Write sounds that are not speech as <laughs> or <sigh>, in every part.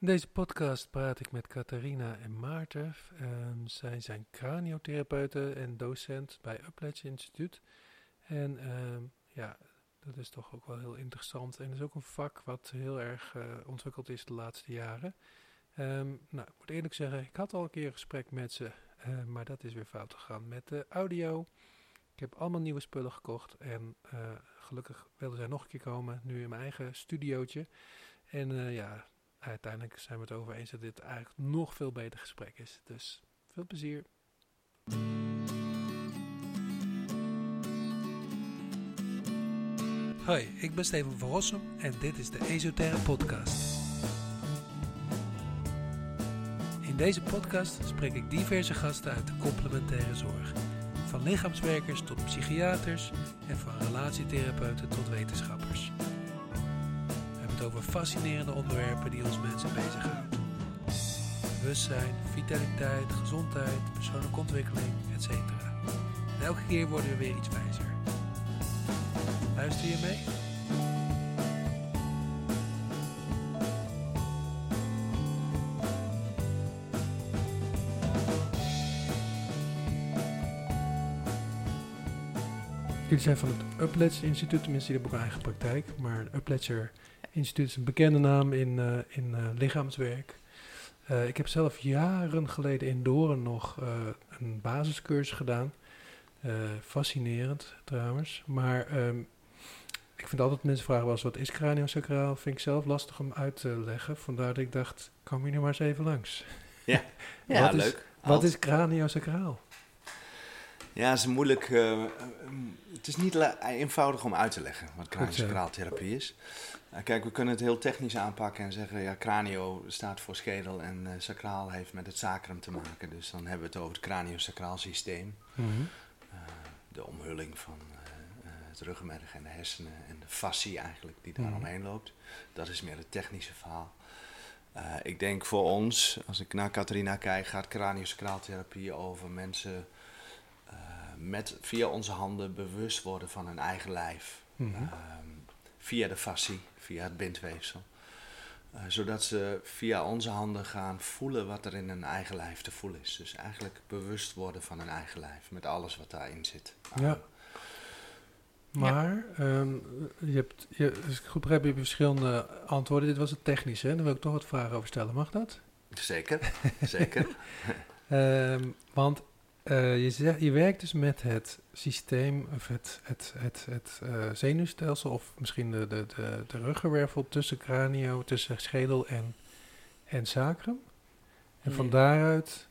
In deze podcast praat ik met Catharina en Maarten. Ehm, zij zijn craniotherapeuten en docent bij Upledge Instituut. En ehm, ja, dat is toch ook wel heel interessant. En is ook een vak wat heel erg uh, ontwikkeld is de laatste jaren. Ehm, nou, ik moet eerlijk zeggen, ik had al een keer een gesprek met ze, uh, maar dat is weer fout gegaan met de audio. Ik heb allemaal nieuwe spullen gekocht en uh, gelukkig wilden zij nog een keer komen, nu in mijn eigen studiootje. En ja, uiteindelijk zijn we het over eens dat dit eigenlijk nog veel beter gesprek is. Dus veel plezier. Hoi, ik ben Steven van Rossum en dit is de Esoterre Podcast. In deze podcast spreek ik diverse gasten uit de complementaire zorg. Van lichaamswerkers tot psychiaters en van relatietherapeuten tot wetenschappers over fascinerende onderwerpen die ons mensen bezighouden. Bewustzijn, vitaliteit, gezondheid, persoonlijke ontwikkeling, etc. En elke keer worden we weer iets wijzer. Luister je mee? Jullie zijn van het Upledger Instituut, tenminste, die hebben ook een eigen praktijk. Maar Upledger Instituut is een bekende naam in, uh, in uh, lichaamswerk. Uh, ik heb zelf jaren geleden in Doren nog een basiscursus gedaan. fascinerend trouwens. Maar um, ik vind altijd mensen vragen wel eens wat is craniosacraal. Vind ik zelf lastig om uit te leggen. Vandaar dat ik dacht, kom hier nu maar eens even langs. Ja, <laughs> ja wat leuk. Is, wat is craniosacraal? Ja, het is moeilijk. Uh, het is niet eenvoudig om uit te leggen wat craniosacraaltherapie is. Uh, kijk, we kunnen het heel technisch aanpakken en zeggen: ja, cranio staat voor schedel en uh, sacraal heeft met het sacrum te maken. Dus dan hebben we het over het craniosacraal systeem. Mm -hmm. de omhulling van het ruggenmerg en de hersenen en de fascie eigenlijk die daar mm -hmm. omheen loopt. Dat is meer het technische verhaal. ik denk voor ons, als ik naar Catharina kijk, gaat craniosacraaltherapie over mensen met via onze handen bewust worden van hun eigen lijf. Mm -hmm. uh, via de fascie, via het bindweefsel. Uh, zodat ze via onze handen gaan voelen wat er in hun eigen lijf te voelen is. Dus eigenlijk bewust worden van hun eigen lijf, met alles wat daarin zit. Ja. Maar, ja. Um, je hebt, je, als ik goed begrijp, je verschillende antwoorden. Dit was het technische, hè? daar wil ik toch wat vragen over stellen. Mag dat? Zeker, zeker. um, <laughs> want uh, je, zegt, je werkt dus met het systeem, of het, het, het, het uh, zenuwstelsel, of misschien de, de, de, de ruggenwervel tussen cranio, tussen schedel en, en sacrum. En nee. van daaruit.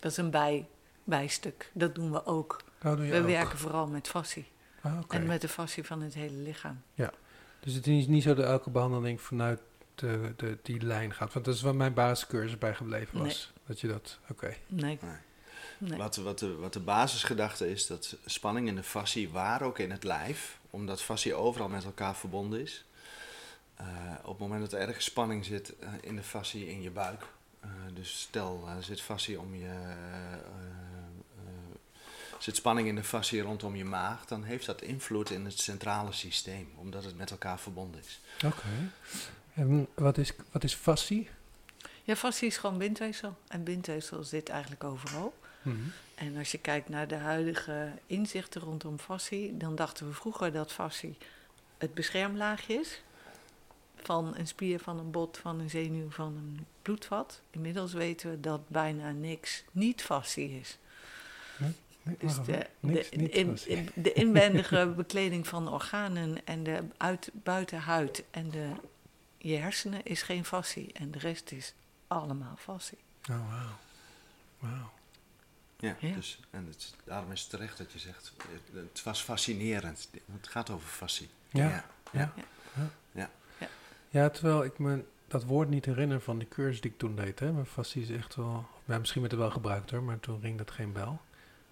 Dat is een bij, bijstuk. Dat doen we ook. Oh, doe we ook. werken vooral met fascie. Ah, okay. En met de fascie van het hele lichaam. Ja, dus het is niet zo dat elke behandeling vanuit de, de, die lijn gaat. Want dat is waar mijn basiscursus bij gebleven was. Nee. Dat je dat, oké. Okay. Nee. nee. Nee. Wat, wat, de, wat de basisgedachte is, dat spanning in de fascie, waar ook in het lijf, omdat fascie overal met elkaar verbonden is. Uh, op het moment dat er ergens spanning zit uh, in de fascie in je buik, uh, dus stel er zit fascie om je, zit spanning in de fascie rondom je maag, dan heeft dat invloed in het centrale systeem, omdat het met elkaar verbonden is. Oké. Okay. En wat is, wat is fascie? Ja, fascie is gewoon bindweefsel. En bindweefsel zit eigenlijk overal. Mhm. Mm -hmm. En als je kijkt naar de huidige inzichten rondom fascie, dan dachten we vroeger dat fascie het beschermlaagje is. Van een spier, van een bot, van een zenuw, van een bloedvat. Inmiddels weten we dat bijna niks niet fascie is. Nee, nee, dus de, niks, de, niet in, in, de inwendige <laughs> bekleding van organen en de uit, buitenhuid en de, je hersenen is geen fascie. En de rest is allemaal fascie. Oh, wauw. Wauw. Ja, ja, Dus, en het, daarom is het terecht dat je zegt, het was fascinerend. Het gaat over fascie. Ja, ja. ja. ja. ja. ja. terwijl ik me dat woord niet herinner van de cursus die ik toen deed. Hè. Maar fascie is echt wel, ja, misschien werd het wel gebruikt hoor, maar toen ring dat geen bel.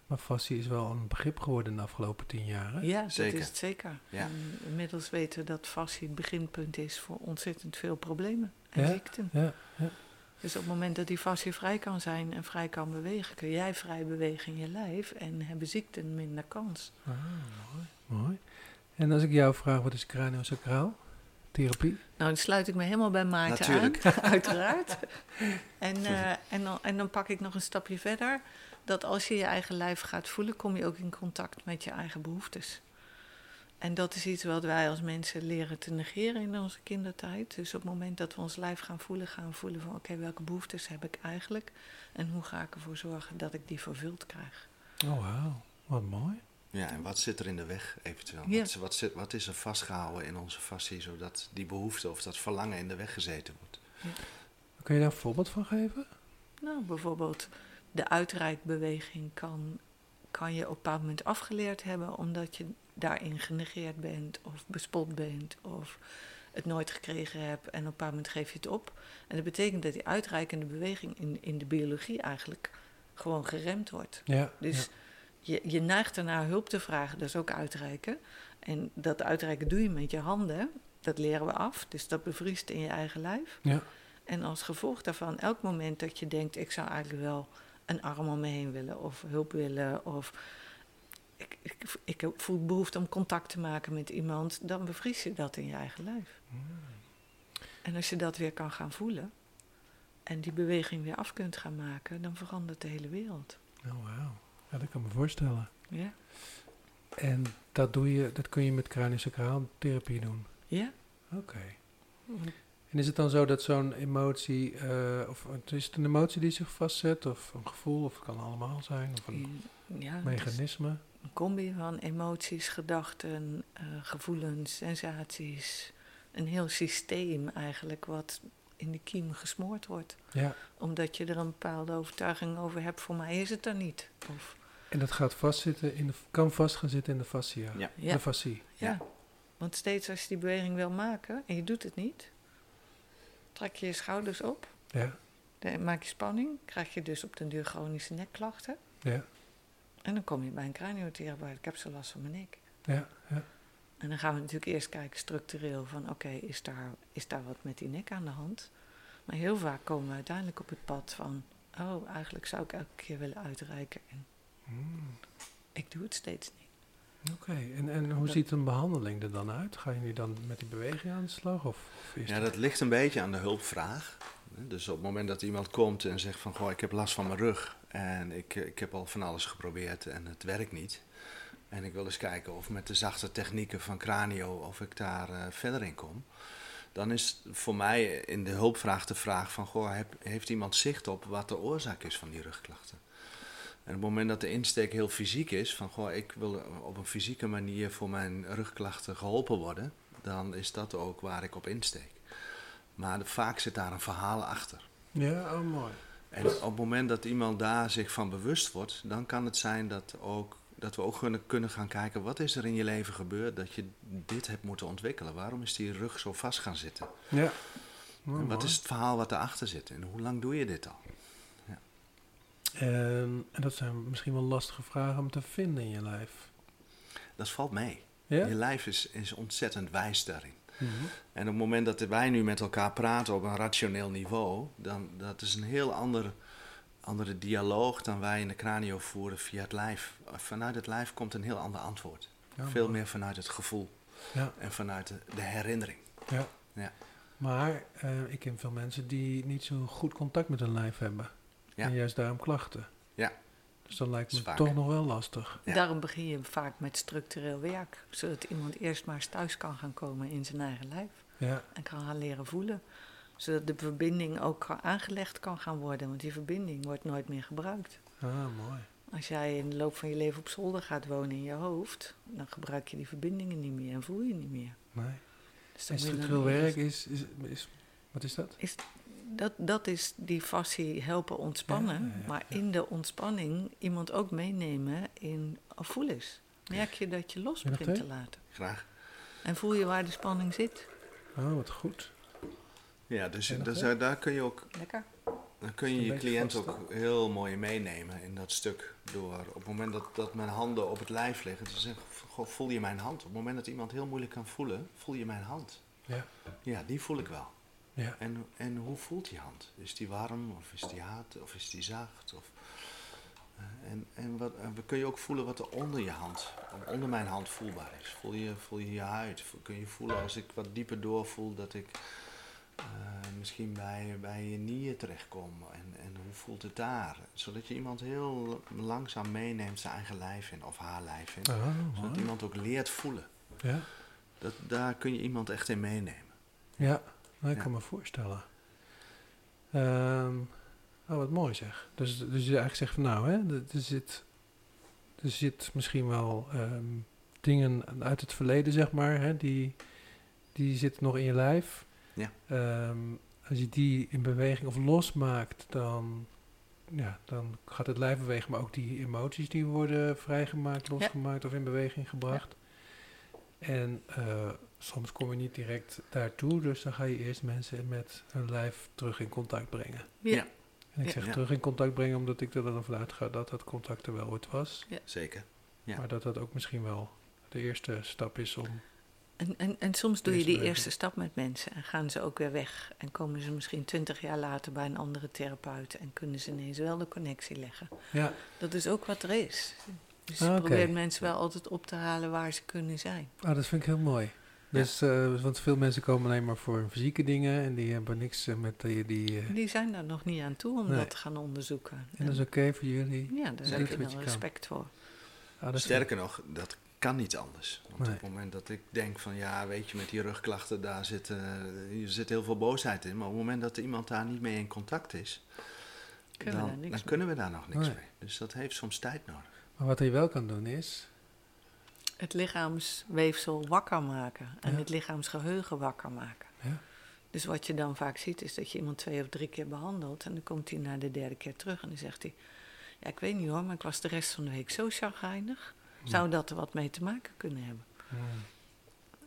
Maar fascie is wel een begrip geworden in de afgelopen tien jaar. Hè? Ja, zeker. dat is het zeker. Ja. Inmiddels weten we dat fascie het beginpunt is voor ontzettend veel problemen en ja, ziekten. Ja, ja. Dus op het moment dat die fascie vrij kan zijn en vrij kan bewegen, kun jij vrij bewegen in je lijf en hebben ziekten minder kans. Ah, mooi, mooi. En als ik jou vraag, wat is craniosacraal? therapie? Nou, dan sluit ik me helemaal bij Maarten Natuurlijk. aan, <laughs> uiteraard. En, <laughs> eh, en, dan, en dan pak ik nog een stapje verder. Dat als je je eigen lijf gaat voelen, kom je ook in contact met je eigen behoeftes. En dat is iets wat wij als mensen leren te negeren in onze kindertijd. Dus op het moment dat we ons lijf gaan voelen, gaan we voelen van oké, welke behoeftes heb ik eigenlijk? En hoe ga ik ervoor zorgen dat ik die vervuld krijg? Oh, wauw. Wat mooi. Ja, en wat zit er in de weg eventueel? Ja. Wat, wat, zit, wat is er vastgehouden in onze fascie, zodat die behoefte of dat verlangen in de weg gezeten wordt? Kun je daar een voorbeeld van geven? Nou, bijvoorbeeld de uitreikbeweging kan, kan je op een bepaald moment afgeleerd hebben omdat je daarin genegeerd bent of bespot bent of het nooit gekregen hebt en op een bepaald moment geef je het op. En dat betekent dat die uitreikende beweging in, in de biologie eigenlijk gewoon geremd wordt. Ja. Dus je, je neigt ernaar hulp te vragen, dat is ook uitreiken. En dat uitreiken doe je met je handen, dat leren we af. Dus dat bevriest in je eigen lijf. Ja. En als gevolg daarvan, elk moment dat je denkt, ik zou eigenlijk wel een arm om me heen willen, of hulp willen, of ik, ik, ik voel behoefte om contact te maken met iemand, dan bevries je dat in je eigen lijf. En als je dat weer kan gaan voelen en die beweging weer af kunt gaan maken, dan verandert de hele wereld. Oh, wauw. Ja, dat kan me voorstellen. Ja? En dat, doe je, dat kun je met craniosacraaltherapie doen? Ja? Oké. En is het dan zo dat zo'n emotie, eh, of is het een emotie die zich vastzet, of een gevoel, of het kan allemaal zijn, of een Ja, mechanisme? Een combi van emoties, gedachten, eh, gevoelens, sensaties. Een heel systeem eigenlijk wat in de kiem gesmoord wordt. Ja, Omdat je er een bepaalde overtuiging over hebt, voor mij is het er niet. Of, en dat gaat vastzitten in de, kan vast gaan zitten in de fascia. Ja. Ja. De fascie. ja. Want steeds als je die beweging wil maken en je doet het niet, trek je je schouders op, Ja, dan maak je spanning, krijg je dus op den duur chronische nekklachten. ja, En dan kom je bij een craniotherapeut, ik heb zo last van mijn nek. ja, ja. En dan gaan we natuurlijk eerst kijken structureel van oké, is, daar, is daar wat met die nek aan de hand? Maar heel vaak komen we uiteindelijk op het pad van oh, eigenlijk zou ik elke keer willen uitreiken en Hmm, ik doe het steeds niet. Oké, en, en hoe Dat- ziet een behandeling er dan uit? Ga je nu dan met die beweging aan de slag? Of, of is Ja, dat- dat ligt een beetje aan de hulpvraag. Dus op het moment dat iemand komt en zegt van... Goh, ik heb last van mijn rug en ik, eh, ik heb al van alles geprobeerd en het werkt niet. En ik wil eens kijken of met de zachte technieken van Cranio... of ik daar eh, verder in kom. Dan is voor mij in de hulpvraag de vraag van... Goh, heeft iemand zicht op wat de oorzaak is van die rugklachten? En op het moment dat de insteek heel fysiek is... van goh, ik wil op een fysieke manier voor mijn rugklachten geholpen worden... dan is dat ook waar ik op insteek. Maar vaak zit daar een verhaal achter. Ja, oh mooi. En op het moment dat iemand daar zich van bewust wordt, dan kan het zijn dat, ook, dat we ook kunnen, gaan kijken: wat is er in je leven gebeurd dat je dit hebt moeten ontwikkelen? Waarom is die rug zo vast gaan zitten? Ja. Oh, en wat mooi. is het verhaal wat erachter zit? En hoe lang doe je dit al? En, en dat zijn misschien wel lastige vragen om te vinden in je lijf. Dat valt mee. Ja? Je lijf is, is ontzettend wijs daarin. Mhm. En op het moment dat wij nu met elkaar praten op een rationeel niveau, dan dat is een heel ander, andere dialoog dan wij in de cranio voeren via het lijf. Vanuit het lijf komt een heel ander antwoord. Ja, Veel mooi. meer vanuit het gevoel Ja, en vanuit de, de herinnering. ja. Ja. Maar eh, ik ken veel mensen die niet zo goed contact met hun lijf hebben. Ja. En juist daarom klachten. Ja. Dus dat lijkt me is toch nog wel lastig. Ja. Daarom begin je vaak met structureel werk, zodat iemand eerst maar eens thuis kan gaan komen in zijn eigen lijf Ja, en kan gaan leren voelen. Zodat de verbinding ook aangelegd kan gaan worden, want die verbinding wordt nooit meer gebruikt. ah, mooi. Als jij in de loop van je leven op zolder gaat wonen in je hoofd, dan gebruik je die verbindingen niet meer en voel je niet meer. Nee. Dus En structureel werk is, is, is... Wat is dat? Dat, dat is die fascie helpen ontspannen, Ja, ja, ja, maar ja. in de ontspanning iemand ook meenemen in voelens. Merk je dat je los begint te laten. Graag. En voel je waar de spanning zit. Oh, wat goed. Ja, dus, dus daar- daar kun je ook Lekker? Dan kun je je cliënt vast, ook heel mooi meenemen in dat stuk. Door op het moment dat, dat mijn handen op het lijf liggen, te zeggen: goh, voel je mijn hand? Op het moment dat iemand heel moeilijk kan voelen, voel je mijn hand? Ja. Ja, die voel ik wel. Ja. En, en hoe voelt die hand? Is die warm of is die hard of is die zacht? Of, Eh, En, en wat, kun je ook voelen wat er onder je hand, onder mijn hand voelbaar is. Voel je voel je, je huid? Kun je voelen als ik wat dieper doorvoel dat ik eh, misschien bij, bij je nieren terechtkom? En, en hoe voelt het daar? Zodat je iemand heel langzaam meeneemt zijn eigen lijf in, of haar lijf in. Oh, Zodat iemand ook leert voelen. Ja, Dat, daar kun je iemand echt in meenemen. ja nou, ik Ja. kan me voorstellen. Ehm, oh, wat mooi zeg. Dus, dus je eigenlijk zegt van nou, hè, er zit, er zit misschien wel ehm, dingen uit het verleden, zeg maar, hè, die, die zitten nog in je lijf. Ja. Ehm, als je die in beweging of losmaakt, dan, ja, dan gaat het lijf bewegen, maar ook die emoties die worden vrijgemaakt, losgemaakt of in beweging gebracht. En eh, soms kom je niet direct daartoe, dus dan ga je eerst mensen met hun lijf terug in contact brengen. Ja. Ja. En ik Ja. zeg Ja. terug in contact brengen omdat ik er dan vanuit ga dat dat contact er wel ooit was. Zeker. Ja. Maar dat dat ook misschien wel de eerste stap is om... En, en, en soms doe je die beweging. eerste stap met mensen en gaan ze ook weer weg. En komen ze misschien twintig jaar later bij een andere therapeut en kunnen ze ineens wel de connectie leggen. Ja, Dat is ook wat er is. Dus Ah, je oké. probeert mensen wel altijd op te halen waar ze kunnen zijn. ah, dat vind ik heel mooi. Dus, eh, want veel mensen komen alleen maar voor fysieke dingen en die hebben niks eh, met die... die eh, Die zijn daar nog niet aan toe om Nee. dat te gaan onderzoeken. en dat is oké voor jullie. ja, daar heb ik wel kan. respect voor. Ah, Sterker nog, dat kan niet anders. Want Nee. op het moment dat ik denk van ja, weet je, met die rugklachten, daar zit, eh, hier zit heel veel boosheid in. Maar op het moment dat iemand daar niet mee in contact is, Kunnen we dan, daar niks dan mee. kunnen we daar nog niks Nee. mee. Dus dat heeft soms tijd nodig. Maar wat hij wel kan doen is... Het lichaamsweefsel wakker maken en Ja. het lichaamsgeheugen wakker maken. Ja, Dus wat je dan vaak ziet is dat je iemand twee of drie keer behandelt en dan komt hij na de derde keer terug en dan zegt hij: Ja, ik weet niet hoor, maar ik was de rest van de week zo chagrijnig. Zou dat er wat mee te maken kunnen hebben?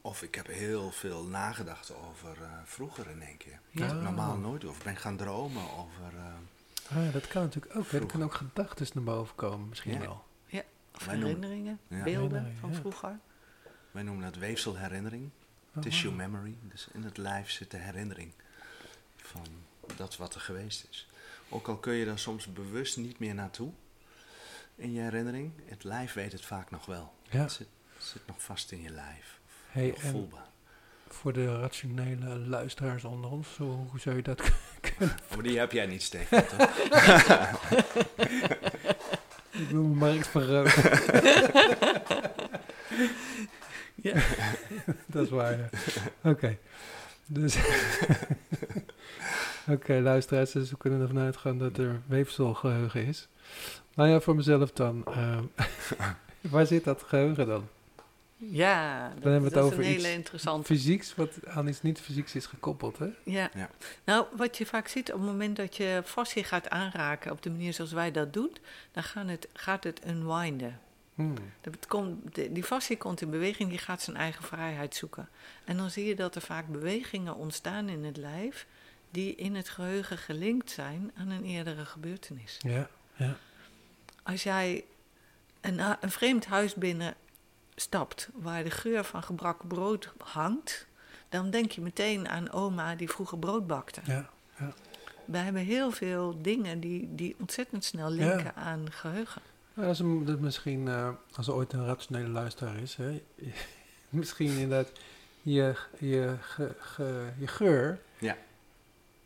Of ik heb heel veel nagedacht over eh, vroeger in één keer. Ja. Dat ik normaal nooit, of ben gaan dromen over... eh, Ah, ja, dat kan natuurlijk ook. hè. Er kunnen ook gedachten naar boven komen, misschien Ja. wel. Of Wij noemen- herinneringen, Ja. beelden Herinneringen, van ja. vroeger. wij noemen dat weefselherinnering. Oh, Tissue memory. Dus in het lijf zit de herinnering van dat wat er geweest is. Ook al kun je daar soms bewust niet meer naartoe in je herinnering, het lijf weet het vaak nog wel. Ja. Het zit, het zit nog vast in je lijf. Hey, voelbaar. voor de rationele luisteraars onder ons, hoe, hoe zou je dat kunnen? <laughs> Oh, maar die heb jij niet, Stefan, <laughs> toch? Ik wil mijn markt. Ja. <laughs> dat is waar, ja. Oké. Dus... <laughs> Oké, luisteraars, dus we kunnen ervan uitgaan dat er weefselgeheugen is. Nou ja, voor mezelf dan. ehm, <laughs> waar zit dat geheugen dan? Ja, dat, hebben we het dat over is een hele interessante. Fysieks, wat aan iets niet-fysieks is gekoppeld, hè? Ja. Ja. Nou, wat je vaak ziet op het moment dat je fascie gaat aanraken op de manier zoals wij dat doen, dan gaan het, gaat het unwinden. Hmm. Dat komt, de- die fascie komt in beweging, die gaat zijn eigen vrijheid zoeken. En dan zie je dat er vaak bewegingen ontstaan in het lijf die in het geheugen gelinkt zijn aan een eerdere gebeurtenis. Ja, ja. Als jij een, een vreemd huis binnen stapt waar de geur van gebrakken brood hangt, dan denk je meteen aan oma die vroeger brood bakte. ja. We hebben heel veel dingen die, die ontzettend snel linken aan geheugen. Nou, dat is, een- dat is misschien, eh, als er ooit een rationele luisteraar is, hè, <laughs> misschien inderdaad je, je, ge- ge- je geur, Ja.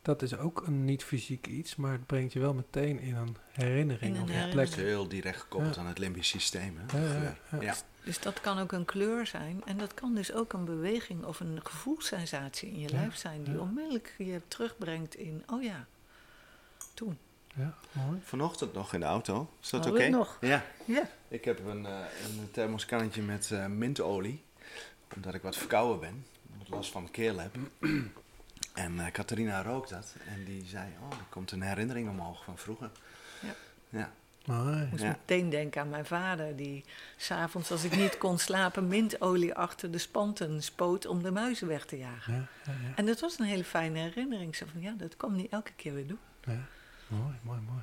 dat is ook een niet-fysiek iets, maar het brengt je wel meteen in een herinnering In een of een herinnering. Het is plek. heel direct gekoppeld Ja. aan het limbisch systeem. Hè? Ja, ja, Geur. ja. ja. Dus dat kan ook een kleur zijn. En dat kan dus ook een beweging of een gevoelssensatie in je Ja, lijf zijn. Die ja. onmiddellijk je terugbrengt in, oh ja, toen. Ja, mooi. Vanochtend nog in de auto. Is dat oké? We het nog? Ja. Ja. Ik heb een, eh een thermoskannetje met eh, mintolie. Omdat ik wat verkouden ben. Wat last van mijn keel heb. <clears throat> En eh Catharina rookt dat. En die zei, oh, er komt een herinnering omhoog van vroeger. Ja. Ja. Mooi. Ik moest Ja. meteen denken aan mijn vader, die s'avonds als ik niet <laughs> kon slapen, mintolie achter de spanten spoot om de muizen weg te jagen. Ja, ja, ja. En dat was een hele fijne herinnering. Zo van, ja, dat kan niet elke keer weer doen. ja. Mooi, mooi, mooi.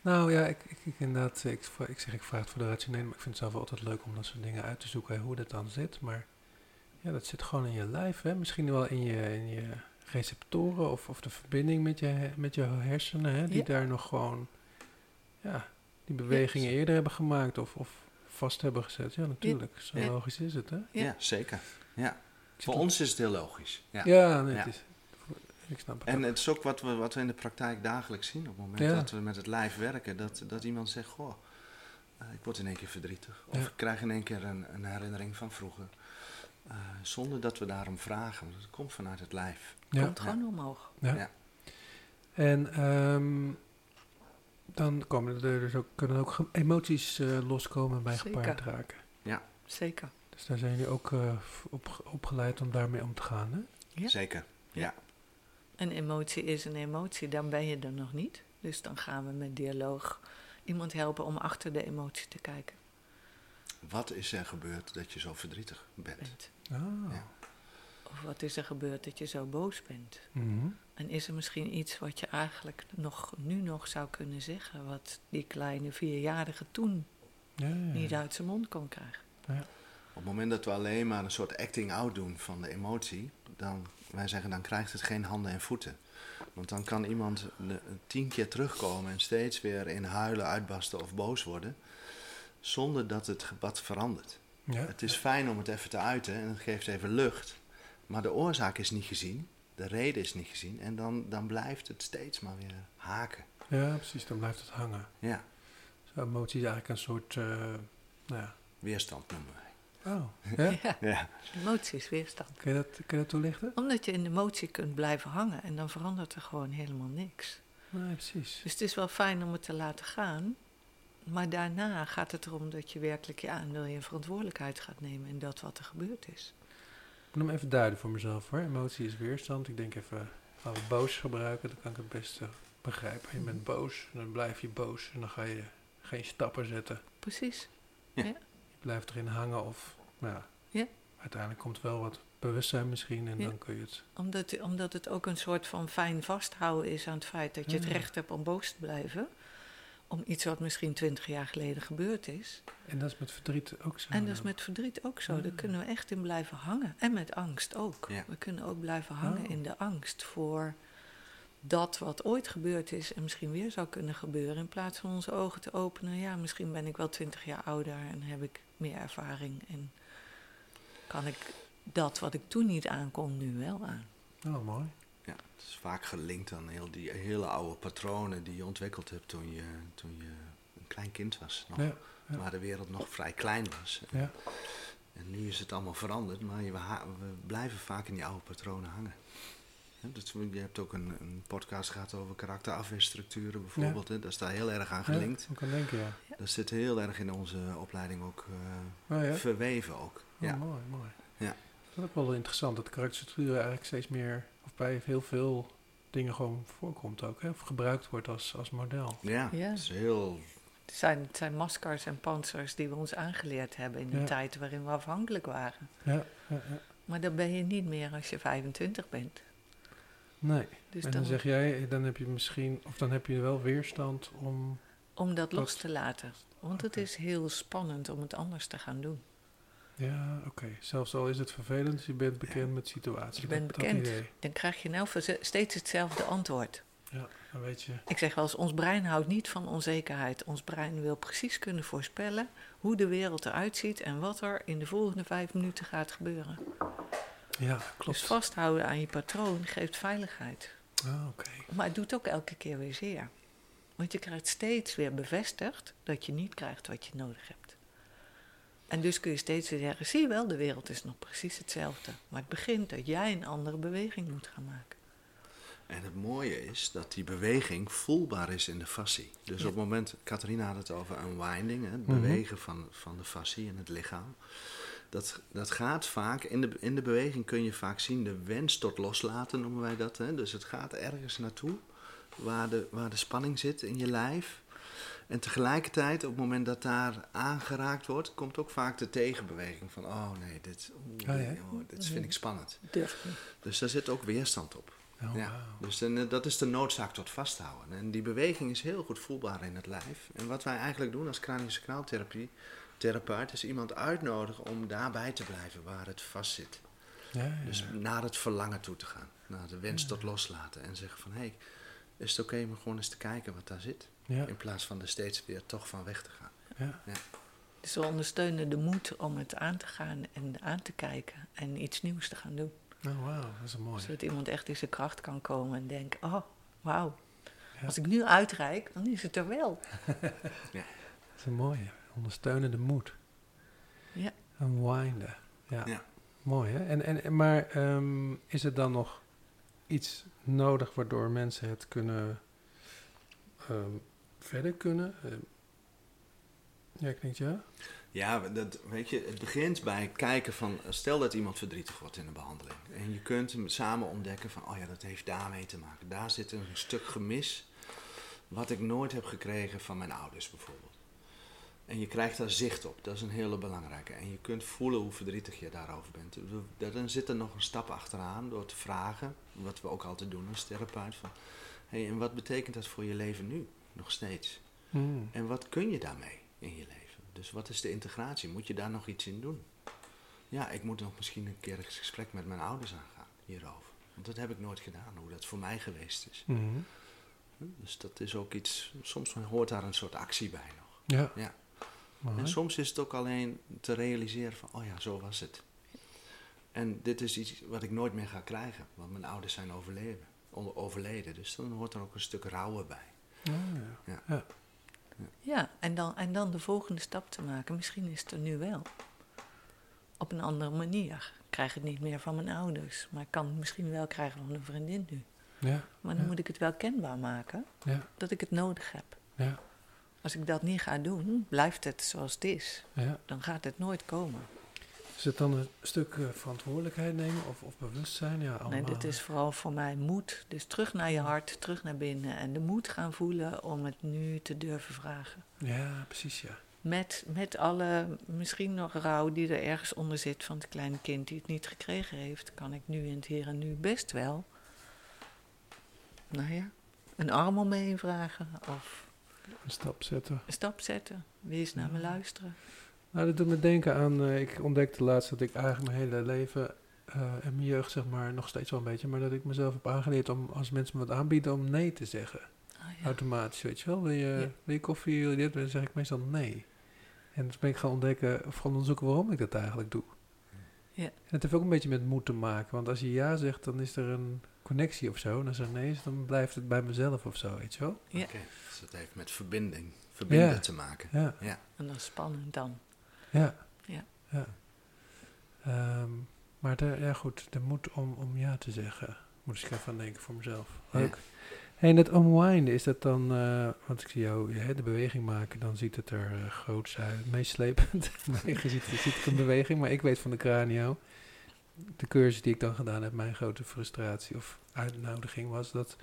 Nou ja, ik, ik, ik inderdaad, ik, ik zeg ik vraag het voor de rationele, maar ik vind het zelf altijd leuk om dat soort dingen uit te zoeken, hè, hoe dat dan zit. Maar ja, dat zit gewoon in je lijf, hè. misschien wel in je, in je receptoren of, of de verbinding met je, met je hersenen, hè, die Ja. daar nog gewoon, ja, die bewegingen eerder hebben gemaakt of, of vast hebben gezet. Ja, natuurlijk. Zo Ja. logisch is het, hè? Ja, Ja. zeker. Ja. Voor ons is het heel logisch. Ja. Ja, nee, Ja. Het is, ik snap het. En ook. het is ook wat we, wat we in de praktijk dagelijks zien. Op het moment Ja. dat we met het lijf werken, dat, dat iemand zegt: Goh, eh, ik word in één keer verdrietig. Of Ja. ik krijg in één keer een, een herinnering van vroeger. Eh, zonder dat we daarom vragen. want Het komt vanuit het lijf. ja. Komt gewoon omhoog. Ja. Ja. En ehm, dan komen er dus ook, kunnen ook emoties eh, loskomen bij Zeker. gepaard raken. Zeker. Dus daar zijn jullie ook eh, op, opgeleid om daarmee om te gaan, hè? Ja. Zeker. Ja. Een emotie is een emotie, dan ben je er nog niet. Dus dan gaan we met dialoog iemand helpen om achter de emotie te kijken. Wat is er gebeurd dat je zo verdrietig bent? bent. Ah. Ja. Of wat is er gebeurd dat je zo boos bent? Mhm. En is er misschien iets wat je eigenlijk nog, nu nog zou kunnen zeggen, wat die kleine vierjarige toen Ja, ja, ja. niet uit zijn mond kon krijgen? Op het moment dat we alleen maar een soort acting out doen van de emotie, dan, wij zeggen dan krijgt het geen handen en voeten. Want dan kan iemand tien keer terugkomen en steeds weer in huilen, uitbarsten of boos worden, zonder dat het gebad verandert. Ja. Het is fijn om het even te uiten en het geeft even lucht, maar de oorzaak is niet gezien, de reden is niet gezien en dan, dan blijft het steeds maar weer haken. ja, precies. Dan blijft het hangen. Ja, Zo, emotie is eigenlijk een soort, eh, nou ja. weerstand noemen wij. Oh, ja? <laughs> Ja, Ja, emotie is weerstand. Kun je dat, kun je dat toelichten? Omdat je in de emotie kunt blijven hangen en dan verandert er gewoon helemaal niks. Nee, precies. Dus het is wel fijn om het te laten gaan. Maar daarna gaat het erom dat je werkelijk je aandeel je verantwoordelijkheid gaat nemen in dat wat er gebeurd is. Ik moet hem even duiden voor mezelf hoor. Emotie is weerstand. Ik denk even, gaan we boos gebruiken, dan kan ik het beste begrijpen. Je bent boos, en dan blijf je boos en dan ga je geen stappen zetten. Precies. Je blijft erin hangen of, nou ja, Ja. uiteindelijk komt wel wat bewustzijn misschien en Ja. dan kun je het... Omdat, omdat het ook een soort van fijn vasthouden is aan het feit dat je het Ja. recht hebt om boos te blijven. Om iets wat misschien twintig jaar geleden gebeurd is. En dat is met verdriet ook zo. En dat is met verdriet ook zo. Ja. Daar kunnen we echt in blijven hangen. En met angst ook. Ja. We kunnen ook blijven hangen Oh. in de angst voor dat wat ooit gebeurd is en misschien weer zou kunnen gebeuren. In plaats van onze ogen te openen. Ja, misschien ben ik wel twintig jaar ouder en heb ik meer ervaring. En kan ik dat wat ik toen niet aankon, nu wel aan. Oh, mooi. Ja, het is vaak gelinkt aan heel die hele oude patronen die je ontwikkeld hebt toen je, toen je een klein kind was. Nog, Ja, ja. Waar de wereld nog vrij klein was. ja. En nu is het allemaal veranderd, maar je, we, blijven vaak in die oude patronen hangen. Dat, je hebt ook een, een podcast gehad over karakterafweerstructuren bijvoorbeeld. Hè, dat is daar heel erg aan gelinkt. Ja, kan denken, ja. Dat zit heel erg in onze opleiding ook eh, Oh verweven ook. Oh, Ja. mooi, mooi. Ja. Dat is ook wel interessant, dat karakterstructuur eigenlijk steeds meer, of bij heel veel dingen gewoon voorkomt ook, hè? of gebruikt wordt als, als model. Ja, is heel... Het zijn, het zijn maskers en panzers die we ons aangeleerd hebben in Ja. tijd waarin we afhankelijk waren. Ja, ja, ja. Maar dat ben je niet meer als je 25 bent. Nee, Dus en dan, dan zeg jij, dan heb je misschien, of dan heb je wel weerstand om, om dat los te laten. Want het is heel spannend om het anders te gaan doen. Ja, oké, zelfs al is het vervelend, je bent bekend met situaties. Je bent bekend. Dan krijg je nou steeds hetzelfde antwoord. Ja, dan weet je, Ik zeg wel eens, ons brein houdt niet van onzekerheid. Ons brein wil precies kunnen voorspellen hoe de wereld eruit ziet en wat er in de volgende vijf minuten gaat gebeuren. ja, Dus klopt. vasthouden aan je patroon geeft veiligheid. Ah, oké. Maar het doet ook elke keer weer zeer. Want je krijgt steeds weer bevestigd dat je niet krijgt wat je nodig hebt. En dus kun je steeds weer zeggen, zie je wel, de wereld is nog precies hetzelfde. Maar het begint dat jij een andere beweging moet gaan maken. En het mooie is dat die beweging voelbaar is in de fascie. Dus Ja. op het moment, Catharina had het over unwinding, het Mhm. bewegen van, van de fascie en het lichaam. Dat, dat gaat vaak, in de, in de beweging kun je vaak zien de wens tot loslaten, noemen wij dat. Hè. Dus het gaat ergens naartoe waar de, waar de spanning zit in je lijf. En tegelijkertijd, op het moment dat daar aangeraakt wordt, komt ook vaak de tegenbeweging van, oh nee, dit, Oh ja? oh, dit vind ik spannend. Dus daar zit ook weerstand op. Oh, Ja, dus dan, eh, dat is de noodzaak tot vasthouden. En die beweging is heel goed voelbaar in het lijf. En wat wij eigenlijk doen als craniosacraaltherapie, therapeut, is iemand uitnodigen om daarbij te blijven waar het vast zit. Ja, ja, Dus naar het verlangen toe te gaan. Naar de wens tot loslaten. En zeggen van, hé, hey, is het oké om gewoon eens te kijken wat daar zit? Ja. In plaats van er steeds weer toch van weg te gaan. Ja. Dus we ondersteunen de moed om het aan te gaan en aan te kijken en iets nieuws te gaan doen. Oh, wauw, dat is een mooi. Zodat iemand echt in zijn kracht kan komen en denkt, oh, wauw. Ja. Als ik nu uitreik, dan is het er wel. <laughs> Dat is een mooie. Ondersteunende moed. Ja. Unwinden. Ja. Ja. Mooi, hè? En, en, en- maar ehm, is er dan nog iets nodig waardoor mensen het kunnen ehm, verder kunnen? Ehm, ja, ik denk ja. Ja, dat, weet je, het begint bij kijken van, stel dat iemand verdrietig wordt in een behandeling. En je kunt hem samen ontdekken van, oh ja, dat heeft daarmee te maken. Daar zit een stuk gemis wat ik nooit heb gekregen van mijn ouders bijvoorbeeld. En je krijgt daar zicht op, dat is een hele belangrijke. En je kunt voelen hoe verdrietig je daarover bent. We- Dan zit er nog een stap achteraan door te vragen, wat we ook altijd doen als therapeut. Van, hey, en wat betekent dat voor je leven nu, nog steeds? Mm. En wat kun je daarmee in je leven? Dus wat is de integratie? Moet je daar nog iets in doen? Ja, ik moet nog misschien een keer een gesprek met mijn ouders aangaan hierover. Want dat heb ik nooit gedaan, hoe dat voor mij geweest is. Mhm. Dus dat is ook iets, soms hoort daar een soort actie bij nog. Ja. Ja. En soms is het ook alleen te realiseren van, oh ja, zo was het. En dit is iets wat ik nooit meer ga krijgen, want mijn ouders zijn overleden. overleden dus dan hoort er ook een stuk rouwen bij. Oh, ja. Ja. Ja, en dan, en dan de volgende stap te maken. Misschien is het er nu wel. Op een andere manier. Ik krijg het niet meer van mijn ouders. Maar ik kan het misschien wel krijgen van een vriendin nu. Ja. Maar dan Ja. moet ik het wel kenbaar maken Ja. dat ik het nodig heb. Ja. Als ik dat niet ga doen, blijft het zoals het is. Ja. Dan gaat het nooit komen. Is het dan een stuk eh, verantwoordelijkheid nemen of, of bewustzijn? Ja, allemaal. Nee, dit is vooral voor mij moed. Dus terug naar je hart, terug naar binnen. En de moed gaan voelen om het nu te durven vragen. Ja, precies, ja. Met, met alle, misschien nog rouw die er ergens onder zit van het kleine kind die het niet gekregen heeft, kan ik nu in het hier en nu best wel, nou ja, een arm om me heen vragen of Een stap zetten. een stap zetten. Wie eens naar me luisteren. Nou, dat doet me denken aan, eh, ik ontdekte laatst dat ik eigenlijk mijn hele leven eh en mijn jeugd, zeg maar, nog steeds wel een beetje, maar dat ik mezelf heb aangeleerd om, als mensen me wat aanbieden, om nee te zeggen. Ah, ja. Automatisch, weet je wel. Wil je, Ja. wil je koffie, wil je dit? Dan zeg ik meestal nee. En toen ben ik gaan ontdekken, of gaan onderzoeken waarom ik dat eigenlijk doe. Ja. En het heeft ook een beetje met moed te maken, want als je ja zegt, dan is er een connectie of zo. En als er nee is, dan blijft het bij mezelf of zo, weet je wel. Ja. Oké, Dus dat heeft met verbinding, verbinden Ja. te maken. Ja. En dat is spannend dan. Ja. Ja. ja. Ehm, maar de, ja, goed, de moed om, om ja te zeggen. Moet ik even aan denken voor mezelf. Leuk. Hey, en dat unwinden, is dat dan, eh, want ik zie jou ja, de beweging maken, dan ziet het er uh, groots uit, meeslepend. <laughs> <laughs> je ziet, je ziet een beweging, maar ik weet van de cranio, de cursus die ik dan gedaan heb, mijn grote frustratie of uitnodiging was dat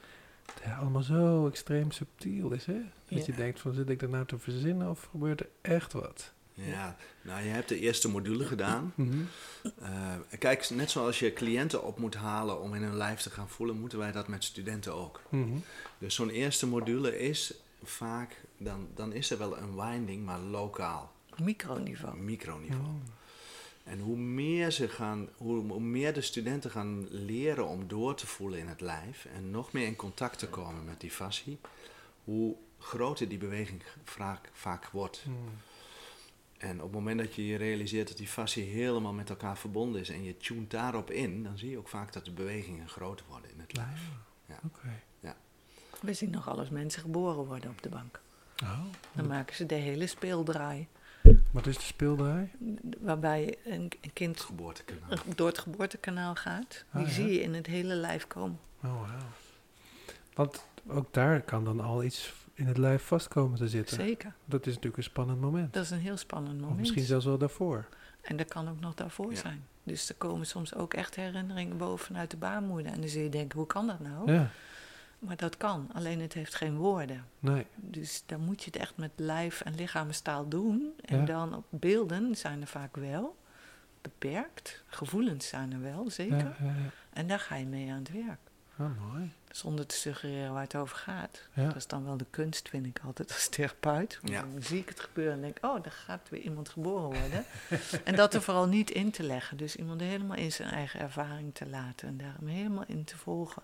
het ja, allemaal zo extreem subtiel is, hè? Dat Ja. je denkt van, zit ik er nou te verzinnen of gebeurt er echt wat? Ja, nou je hebt de eerste module gedaan. Eh, kijk, net zoals je cliënten op moet halen om in hun lijf te gaan voelen, moeten wij dat met studenten ook. Mhm. Dus zo'n eerste module is vaak, dan, dan is er wel een winding, maar lokaal, Microniveau. microniveau. Oh. En hoe meer, ze gaan, hoe, hoe meer de studenten gaan leren om door te voelen in het lijf en nog meer in contact te komen met die fascie, hoe groter die beweging vaak, vaak wordt. En op het moment dat je je realiseert dat die fascie helemaal met elkaar verbonden is en je tunt daarop in, dan zie je ook vaak dat de bewegingen groter worden in het lijf. Ja. Oké. We zien nogal eens mensen geboren worden op de bank. Oh. Dan maken ze de hele speeldraai. Wat is de speeldraai? Waarbij een, een kind geboortekanaal. <laughs> door het geboortekanaal gaat. Die Ah, ja. zie je in het hele lijf komen. Oh, wauw. Want ook daar kan dan al iets in het lijf vastkomen te zitten. Zeker. Dat is natuurlijk een spannend moment. Dat is een heel spannend Of moment. misschien zelfs wel daarvoor. En dat kan ook nog daarvoor Ja. zijn. Dus er komen soms ook echt herinneringen boven vanuit de baarmoeder. En dan zul je denken, hoe kan dat nou? Ja, Maar dat kan, alleen het heeft geen woorden. nee. Dus dan moet je het echt met lijf en lichaamstaal doen. En Ja. dan op beelden zijn er vaak wel beperkt. Gevoelens zijn er wel, zeker. Ja, ja, ja. En daar ga je mee aan het werk. Oh, mooi. Zonder te suggereren waar het over gaat. Ja. Dat is dan wel de kunst, vind ik altijd als therapeut. Ja. Dan zie ik het gebeuren en denk, oh, daar gaat weer iemand geboren worden. <laughs> en dat er vooral niet in te leggen. Dus iemand helemaal in zijn eigen ervaring te laten en daar hem helemaal in te volgen.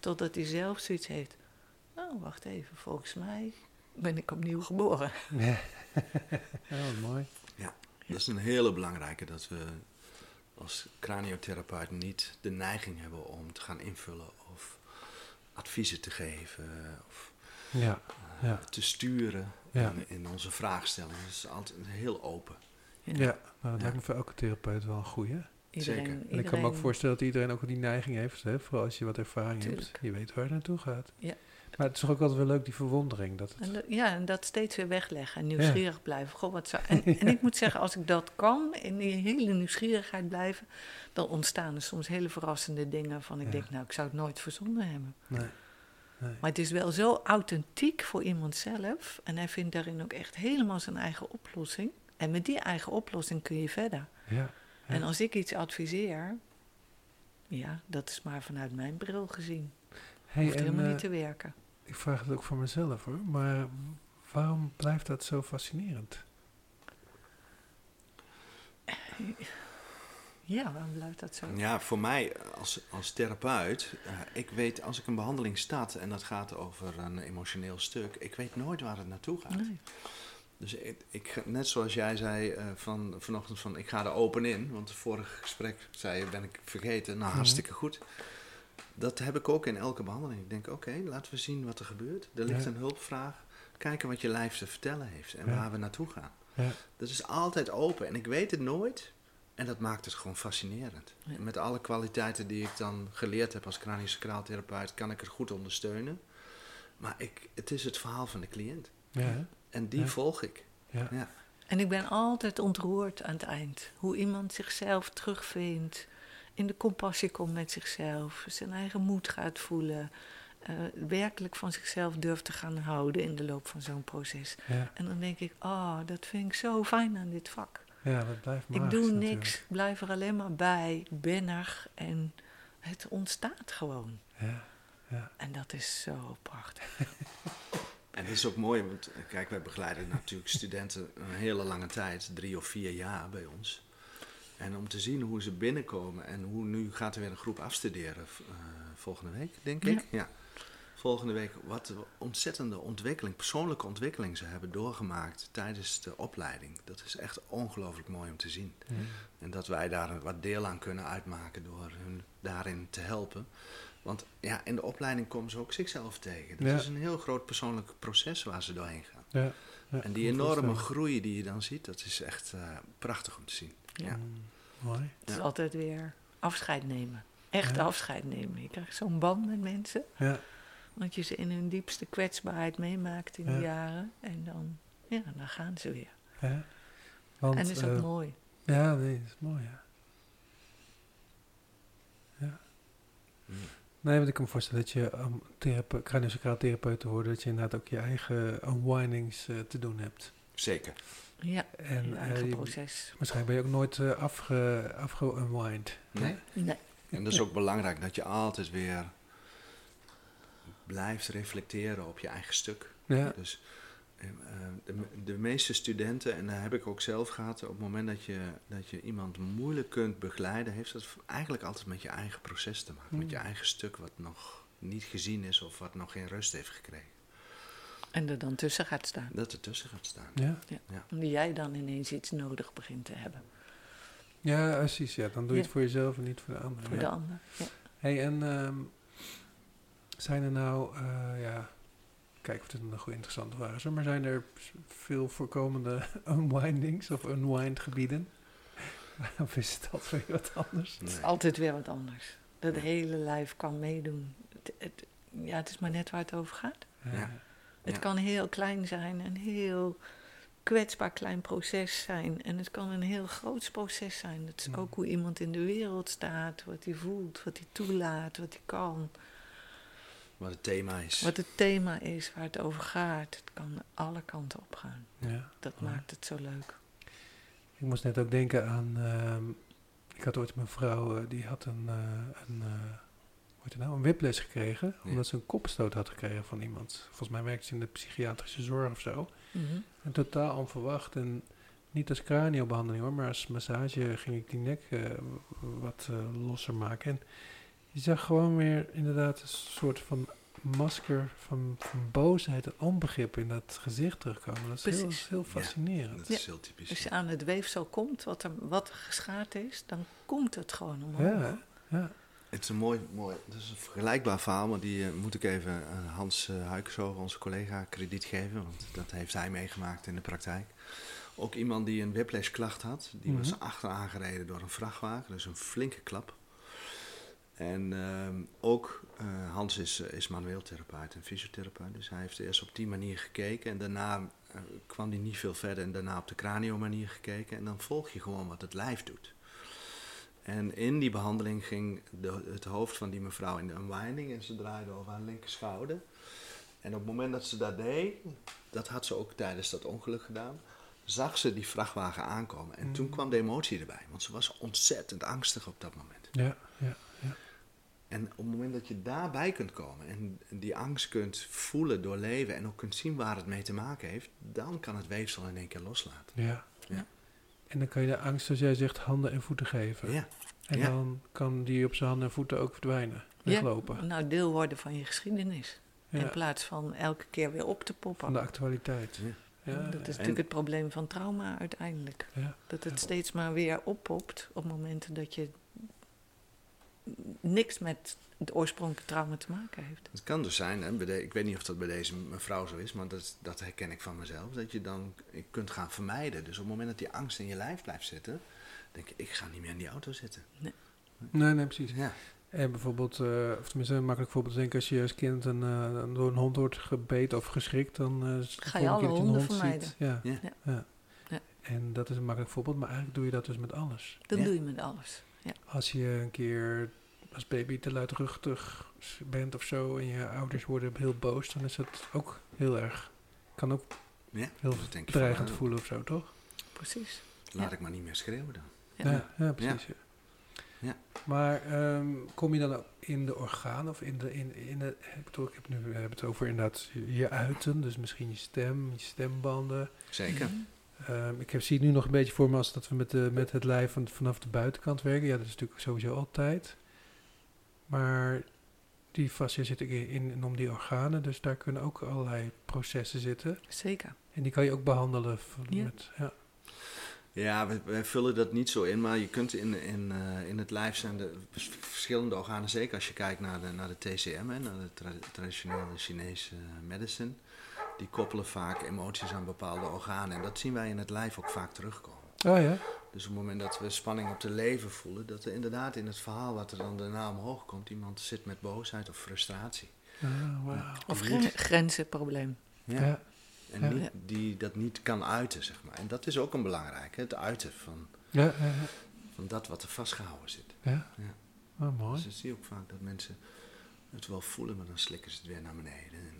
Totdat hij zelf zoiets heeft. Oh, wacht even, volgens mij ben ik opnieuw geboren. Ja, <laughs> ja wat mooi. Dat is een hele belangrijke, dat we als craniotherapeut niet de neiging hebben om te gaan invullen of adviezen te geven of Ja, eh, Ja. te sturen Ja. in, in onze vraagstellingen. Het is altijd heel open. ja. nou, dat Ja. lijkt me voor elke therapeut wel een goeie. Iedereen, Zeker. En ik kan me ook voorstellen dat iedereen ook die neiging heeft, hè? vooral als je wat ervaring hebt. Je weet waar het naartoe gaat. Ja. Maar het is toch ook altijd wel leuk, die verwondering. Dat het, En dat- ja, en dat steeds weer wegleggen en nieuwsgierig blijven. Goh, wat zou, en, <laughs> en ik moet zeggen, als ik dat kan, in die hele nieuwsgierigheid blijven, dan ontstaan er soms hele verrassende dingen van ik Ja. denk, nou, ik zou het nooit verzonnen hebben. nee, nee. Maar het is wel zo authentiek voor iemand zelf. En hij vindt daarin ook echt helemaal zijn eigen oplossing. En met die eigen oplossing kun je verder. Ja. En als ik iets adviseer, ja, dat is maar vanuit mijn bril gezien. Hey, Hoeft en, helemaal eh, niet te werken. Ik vraag het ook voor mezelf hoor, maar waarom blijft dat zo fascinerend? Ja, waarom blijft dat zo? Ja, voor mij als, als therapeut, eh, ik weet als ik een behandeling start en dat gaat over een emotioneel stuk, ik weet nooit waar het naartoe gaat. Nee. Dus ik, ik, net zoals jij zei eh, van, vanochtend van ik ga er open in, want het vorige gesprek zei je ben ik vergeten, nou Mhm. hartstikke goed. Dat heb ik ook in elke behandeling. Ik denk oké, laten we zien wat er gebeurt. Er ligt Ja. een hulpvraag, kijken wat je lijf te vertellen heeft en Ja. waar we naartoe gaan. Ja, Dat is altijd open en ik weet het nooit. En dat maakt het gewoon fascinerend. Ja. Met alle kwaliteiten die ik dan geleerd heb als craniosacraaltherapeut, kan ik het goed ondersteunen. Maar ik, het is het verhaal van de cliënt. En die Ja. volg ik. ja. Ja. En ik ben altijd ontroerd aan het eind. Hoe iemand zichzelf terugvindt, in de compassie komt met zichzelf, zijn eigen moed gaat voelen, eh, werkelijk van zichzelf durft te gaan houden in de loop van zo'n proces. ja. En dan denk ik, oh, dat vind ik zo fijn aan dit vak. Ja, dat blijft Ik magisch doe natuurlijk. niks, blijf er alleen maar bij, ben er en het ontstaat gewoon. Ja, ja, En dat is zo prachtig. <laughs> En dat is ook mooi, want eh, kijk, wij begeleiden natuurlijk studenten een hele lange tijd, drie of vier jaar bij ons. En om te zien hoe ze binnenkomen en hoe nu gaat er weer een groep afstuderen eh, volgende week, denk ik. Ja. Volgende week, wat ontzettende ontwikkeling, persoonlijke ontwikkeling ze hebben doorgemaakt tijdens de opleiding. Dat is echt ongelooflijk mooi om te zien. ja. En dat wij daar wat deel aan kunnen uitmaken door hun daarin te helpen. Want ja, in de opleiding komen ze ook zichzelf tegen. Dat Ja. is een heel groot persoonlijk proces waar ze doorheen gaan. ja, en die enorme groei die je dan ziet, dat is echt eh, prachtig om te zien. Ja. Mm, mooi. Het is altijd weer afscheid nemen. Echt Ja. afscheid nemen. Je krijgt zo'n band met mensen. Ja, Want je ze in hun diepste kwetsbaarheid meemaakt in Ja. de jaren. En dan, ja, dan gaan ze weer. ja. Want, en dat is ook eh, mooi. Ja, nee, dat is mooi, ja. Ja. Mm. Nee, want ik kan me voorstellen dat je om therape- craniosacraal therapeut te worden, dat je inderdaad ook je eigen unwindings eh, te doen hebt. Zeker. Ja, En je eh, eigen proces. waarschijnlijk ben je ook nooit eh afge, afge-unwind. Nee. Nee. En dat is ook belangrijk dat je altijd weer blijft reflecteren op je eigen stuk. Ja, Dus eh, eh, de, de meeste studenten, en dat heb ik ook zelf gehad, op het moment dat je, dat je iemand moeilijk kunt begeleiden, heeft dat eigenlijk altijd met je eigen proces te maken. Met je Mm. eigen stuk wat nog niet gezien is of wat nog geen rust heeft gekregen. En er dan tussen gaat staan. Dat ertussen gaat staan. ja. Omdat jij dan ineens iets nodig begint te hebben. ja precies. Ja. Dan doe je Ja. het voor jezelf en niet voor de ander. Voor ja. de ander. Ja. Hey, en ehm, zijn er nou, eh, ja, kijk of dit een goede interessante vraag is, hoor, maar zijn er veel voorkomende <laughs> unwindings of unwind gebieden? <laughs> of is het altijd weer wat anders? Het is altijd weer wat anders. Dat hele lijf kan meedoen. Het, het- ja, het is maar net waar het over gaat. Ja. Het Ja. kan heel klein zijn, een heel kwetsbaar klein proces zijn. En het kan een heel groot proces zijn. Het is ook hoe iemand in de wereld staat, wat hij voelt, wat hij toelaat, wat hij kan. Wat het thema is. Wat het thema is, waar het over gaat. Het kan alle kanten op gaan. Ja. Dat Ja. maakt het zo leuk. Ik moest net ook denken aan, ehm, ik had ooit mijn vrouw, eh, die had een, eh, een, eh, het nou, een whiplash gekregen, Ja. omdat ze een kopstoot had gekregen van iemand. Volgens mij werkte ze in de psychiatrische zorg of zo. Mhm. En totaal onverwacht. En niet als craniobehandeling hoor, maar als massage ging ik die nek eh, wat eh, losser maken. En je zag gewoon weer inderdaad een soort van masker van, van boosheid en onbegrip in dat gezicht terugkomen. Dat is heel, Precies. heel fascinerend. Dat Ja. is heel typisch. Als je aan het weefsel komt, wat er, wat geschaad is, dan komt het gewoon omhoog. Ja, ja. Het is een mooi, mooi het is een vergelijkbaar verhaal, maar die eh, moet ik even aan Hans uh, onze collega, krediet geven. Want dat heeft hij meegemaakt in de praktijk. Ook iemand die een whiplash-klacht had. Die Mhm. was achteraan gereden door een vrachtwagen, dus een flinke klap. En ehm, ook eh, Hans is, eh, is manueel therapeut en fysiotherapeut. Dus hij heeft eerst op die manier gekeken. En daarna eh, kwam hij niet veel verder. En daarna op de cranio-manier gekeken. En dan volg je gewoon wat het lijf doet. En in die behandeling ging de, het hoofd van die mevrouw in de unwinding. En ze draaide over haar linker schouder. En op het moment dat ze dat deed, dat had ze ook tijdens dat ongeluk gedaan, zag ze die vrachtwagen aankomen. En toen Mm. kwam de emotie erbij, want ze was ontzettend angstig op dat moment. Ja, ja, ja. En op het moment dat je daarbij kunt komen en die angst kunt voelen, doorleven en ook kunt zien waar het mee te maken heeft, dan kan het weefsel in één keer loslaten. ja. Ja. En dan kan je de angst, zoals jij zegt, handen en voeten geven. Ja, En Ja. dan kan die op zijn handen en voeten ook verdwijnen. Weglopen. Nou, deel worden van je geschiedenis. Ja. In plaats van elke keer weer op te poppen. Van de actualiteit. Ja. Ja, dat is ja. natuurlijk het probleem van trauma uiteindelijk. Ja. Dat het Ja. steeds maar weer oppopt op momenten dat je niks met het oorspronkelijke trauma te maken heeft. Het kan dus zijn, hè, bij de- ik weet niet of dat bij deze mevrouw zo is, maar dat, dat herken ik van mezelf, dat je dan kunt gaan vermijden. Dus op het moment dat die angst in je lijf blijft zitten, denk je, ik ga niet meer in die auto zitten. Nee, nee, precies. Ja, En bijvoorbeeld, eh, of tenminste een makkelijk voorbeeld te denken, als je als kind een, eh, door een hond wordt gebeten of geschrikt, dan eh, de Ga je alle keer dat een honden hond vermijden. Ziet, ja. Ja. Ja. Ja. Ja. En dat is een makkelijk voorbeeld, maar eigenlijk doe je dat dus met alles. Dat Ja. doe je met alles. Ja. Als je een keer als baby te luidruchtig bent of zo en je ouders worden heel boos, dan is dat ook heel erg, kan ook ja. heel denk van, dreigend voelen of zo, toch? Precies. Laat Ja. ik maar niet meer schreeuwen dan. Ja. Ja, ja, precies. Ja. Ja. Maar ehm, kom je dan ook in de organen of in de, in, in de, ik bedoel, ik heb nu, we hebben het over inderdaad je, je uiten, dus misschien je stem, je stembanden. Zeker. Mhm. Ehm, ik heb, zie het nu nog een beetje voor me als dat we met, de, met het lijf van, vanaf de buitenkant werken. Ja, dat is natuurlijk sowieso altijd. Maar die fascia zit in, om die organen, dus daar kunnen ook allerlei processen zitten. Zeker. En die kan je ook behandelen. van- Ja. Met, ja. Ja, we, wij vullen dat niet zo in, maar je kunt in, in, eh, in het lijf zijn de vers- verschillende organen, zeker als je kijkt naar de, naar de TCM, hè, naar de tra- traditionele Chinese medicine, die koppelen vaak emoties aan bepaalde organen. En dat zien wij in het lijf ook vaak terugkomen. Oh ja? Dus op het moment dat we spanning op de lever voelen, dat er inderdaad in het verhaal wat er dan daarna omhoog komt, iemand zit met boosheid of frustratie. Ah. Of grenzenprobleem. Ja. Ja. En Ja. niet, die dat niet kan uiten, zeg maar. En dat is ook een belangrijk, hè, het uiten van, Ja, ja, ja. van dat wat er vastgehouden zit. ja. Ja. Oh, mooi. Dus dan zie je ook vaak dat mensen het wel voelen, maar dan slikken ze het weer naar beneden. En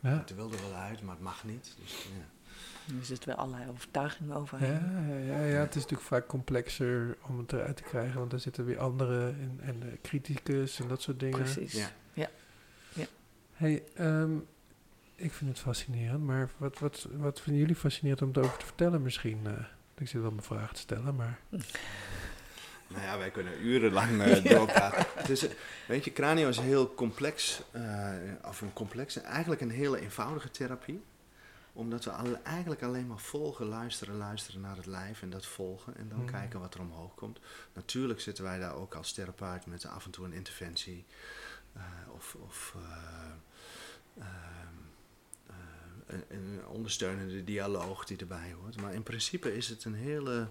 Ja. Het wil er wel uit, maar het mag niet. Dus, ja. Er zitten weer allerlei overtuigingen Ja, overheen. ja, ja, ja, het is natuurlijk vaak complexer om het eruit te krijgen, want er zitten weer andere en, en eh, criticus en dat soort dingen. Precies. Ja. Hey, ehm, ik vind het fascinerend, maar wat, wat, wat vinden jullie fascinerend om het over te vertellen misschien? eh? ik zit wel mijn vraag te stellen, maar... <laughs> Nou ja, wij kunnen urenlang eh <laughs> doorpraten. Weet je, cranio is heel complex, eh, of een complex, eigenlijk een hele eenvoudige therapie. Omdat we alle, eigenlijk alleen maar volgen, luisteren, luisteren naar het lijf en dat volgen en dan Mhm. kijken wat er omhoog komt. Natuurlijk zitten wij daar ook als therapeut met af en toe een interventie eh, of, of eh, ehm, eh, een, een ondersteunende dialoog die erbij hoort. Maar in principe is het een hele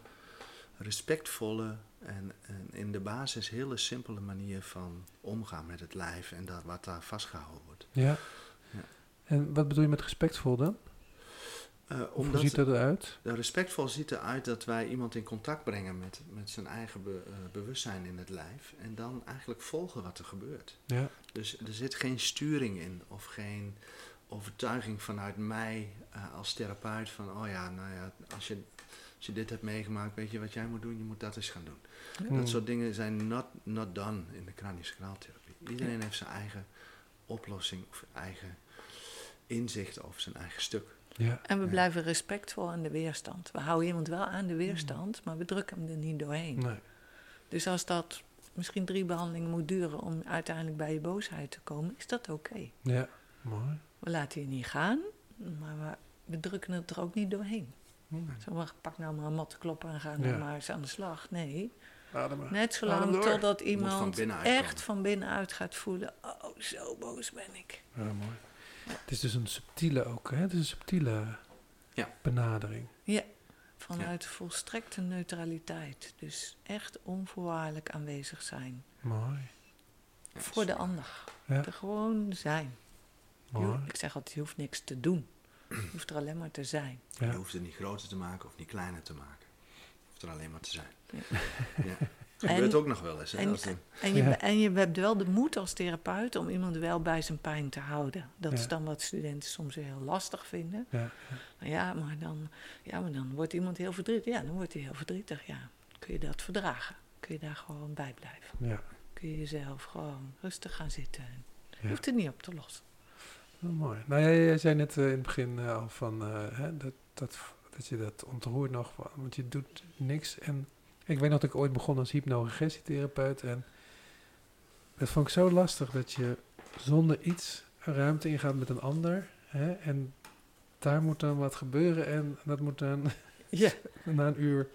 respectvolle en, en in de basis hele simpele manier van omgaan met het lijf en dat, wat daar vastgehouden wordt. Ja. Ja. En wat bedoel je met respectvol dan? Eh, hoe ziet dat eruit? respectvol ziet eruit dat wij iemand in contact brengen met, met zijn eigen be- eh, bewustzijn in het lijf en dan eigenlijk volgen wat er gebeurt. Ja. Dus er zit geen sturing in of geen overtuiging vanuit mij eh, als therapeut van, oh ja, nou ja, als je, als je dit hebt meegemaakt, weet je wat jij moet doen? Je moet dat eens gaan doen. Hmm. Dat soort dingen zijn not, not done in de craniosacraaltherapie. Iedereen heeft zijn eigen oplossing of eigen inzicht over zijn eigen stuk. Ja. En we Ja. blijven respectvol aan de weerstand. We houden iemand wel aan de weerstand, maar we drukken hem er niet doorheen. Nee. Dus als dat misschien drie behandelingen moet duren om uiteindelijk bij je boosheid te komen, is dat oké. Ja. Mooi. We laten je niet gaan, maar we, we drukken het er ook niet doorheen. Hmm. Zo, maar pak nou maar een mattenkloppen en ga Ja. nou maar eens aan de slag. Nee, Ademen. net zolang totdat iemand echt van binnenuit gaat voelen... Oh, zo boos ben ik. Ja, mooi. Het is dus een subtiele ook, hè? Het is een subtiele Ja. benadering. Vanuit volstrekte neutraliteit. Dus echt onvoorwaardelijk aanwezig zijn. Mooi. Ja, voor de ander. Ja. Er gewoon zijn. Mooi. ik zeg altijd, je hoeft niks te doen. Je <clears throat> hoeft er alleen maar te zijn. Je hoeft het niet groter te maken of niet kleiner te maken. Je hoeft er alleen maar te zijn. Ja. Ja. Dat <laughs> gebeurt En- ook nog wel eens. Hè, en- als een- En je, Ja. en je hebt wel de moed als therapeut om iemand wel bij zijn pijn te houden. Dat Ja. is dan wat studenten soms weer heel lastig vinden. Ja. Ja, maar dan, ja, maar dan wordt iemand heel verdrietig. Ja, dan wordt hij heel verdrietig. Ja, kun je dat verdragen? Kun je daar gewoon bij blijven? Ja. Kun je jezelf gewoon rustig gaan zitten? En Je Ja. hoeft het niet op te lossen. Oh, mooi. Nou ja, jij zei net eh, in het begin eh, al van eh, hè, dat, dat, dat je dat ontroert nog, wa- want je doet niks. En ik weet nog dat ik ooit begon als hypnoregressietherapeut en dat vond ik zo lastig dat je zonder iets een ruimte ingaat met een ander hè, en daar moet dan wat gebeuren en dat moet dan <laughs> Ja. <laughs> na een uur